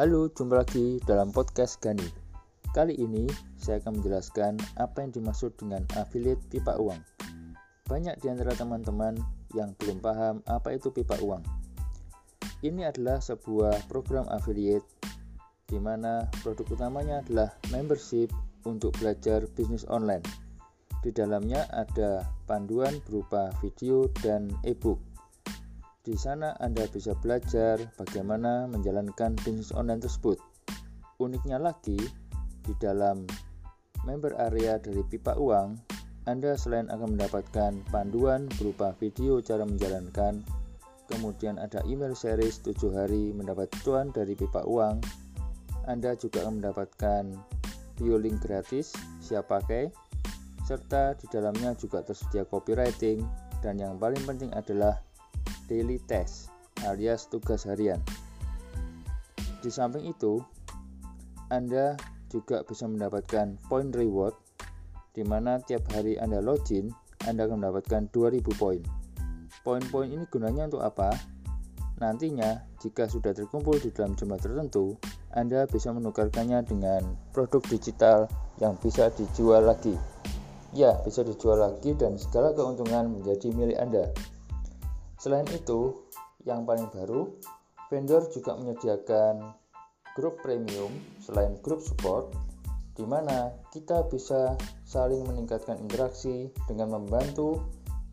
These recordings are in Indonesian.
Halo, jumpa lagi dalam podcast Gani. Kali ini saya akan menjelaskan apa yang dimaksud dengan affiliate pipa uang. Banyak di antara teman-teman yang belum paham apa itu pipa uang. Ini adalah sebuah program affiliate di mana produk utamanya adalah membership untuk belajar bisnis online. Di dalamnya ada panduan berupa video dan e-book di sana Anda bisa belajar bagaimana menjalankan bisnis online tersebut. Uniknya lagi, di dalam member area dari pipa uang, Anda selain akan mendapatkan panduan berupa video cara menjalankan, kemudian ada email series 7 hari mendapat cuan dari pipa uang, Anda juga akan mendapatkan bio link gratis siap pakai, serta di dalamnya juga tersedia copywriting, dan yang paling penting adalah daily test alias tugas harian. Di samping itu, Anda juga bisa mendapatkan point reward di mana tiap hari Anda login, Anda akan mendapatkan 2000 poin. Poin-poin ini gunanya untuk apa? Nantinya, jika sudah terkumpul di dalam jumlah tertentu, Anda bisa menukarkannya dengan produk digital yang bisa dijual lagi. Ya, bisa dijual lagi dan segala keuntungan menjadi milik Anda. Selain itu, yang paling baru, vendor juga menyediakan grup premium selain grup support di mana kita bisa saling meningkatkan interaksi dengan membantu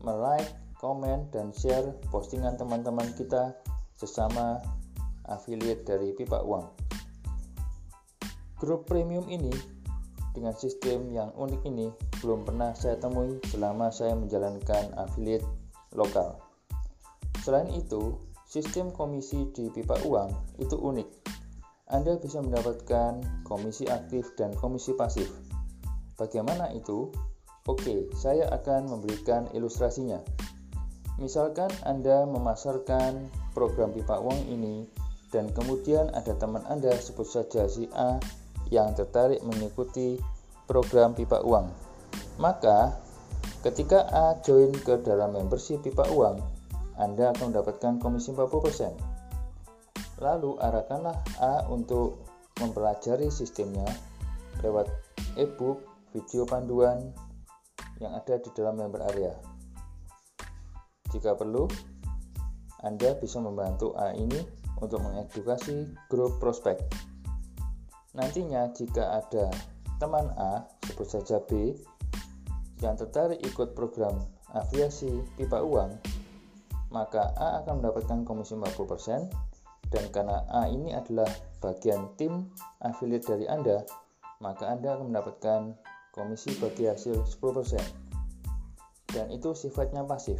like, komen, dan share postingan teman-teman kita sesama affiliate dari Pipa Uang. Grup premium ini dengan sistem yang unik ini belum pernah saya temui selama saya menjalankan affiliate lokal. Selain itu, sistem komisi di pipa uang itu unik. Anda bisa mendapatkan komisi aktif dan komisi pasif. Bagaimana itu? Oke, saya akan memberikan ilustrasinya. Misalkan Anda memasarkan program pipa uang ini dan kemudian ada teman Anda sebut saja si A yang tertarik mengikuti program pipa uang. Maka ketika A join ke dalam membership pipa uang, anda akan mendapatkan komisi 40%. Lalu arahkanlah A untuk mempelajari sistemnya lewat e-book, video panduan yang ada di dalam member area. Jika perlu, Anda bisa membantu A ini untuk mengedukasi grup prospek. Nantinya jika ada teman A, sebut saja B, yang tertarik ikut program afiliasi pipa uang, maka A akan mendapatkan komisi 40% dan karena A ini adalah bagian tim affiliate dari Anda, maka Anda akan mendapatkan komisi bagi hasil 10%. Dan itu sifatnya pasif.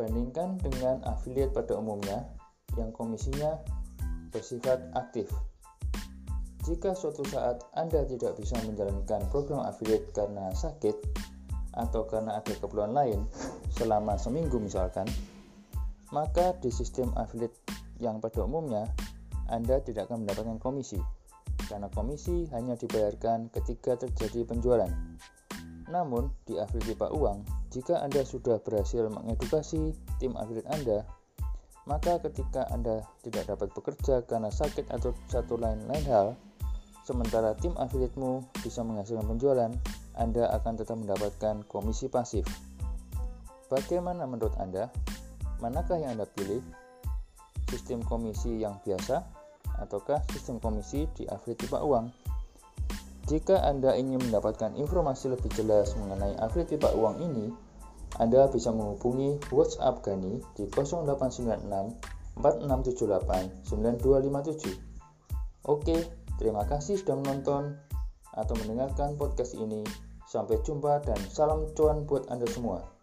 Bandingkan dengan affiliate pada umumnya yang komisinya bersifat aktif. Jika suatu saat Anda tidak bisa menjalankan program affiliate karena sakit atau karena ada keperluan lain, selama seminggu misalkan, maka di sistem affiliate yang pada umumnya Anda tidak akan mendapatkan komisi karena komisi hanya dibayarkan ketika terjadi penjualan. Namun di affiliate Pak Uang, jika Anda sudah berhasil mengedukasi tim affiliate Anda, maka ketika Anda tidak dapat bekerja karena sakit atau satu lain lain hal, sementara tim affiliatemu bisa menghasilkan penjualan, Anda akan tetap mendapatkan komisi pasif. Bagaimana menurut Anda? Manakah yang Anda pilih? Sistem komisi yang biasa ataukah sistem komisi di affiliate pipa uang? Jika Anda ingin mendapatkan informasi lebih jelas mengenai affiliate pipa uang ini, Anda bisa menghubungi WhatsApp Gani di 0896 4678 9257. Oke, terima kasih sudah menonton atau mendengarkan podcast ini. Sampai jumpa dan salam cuan buat Anda semua.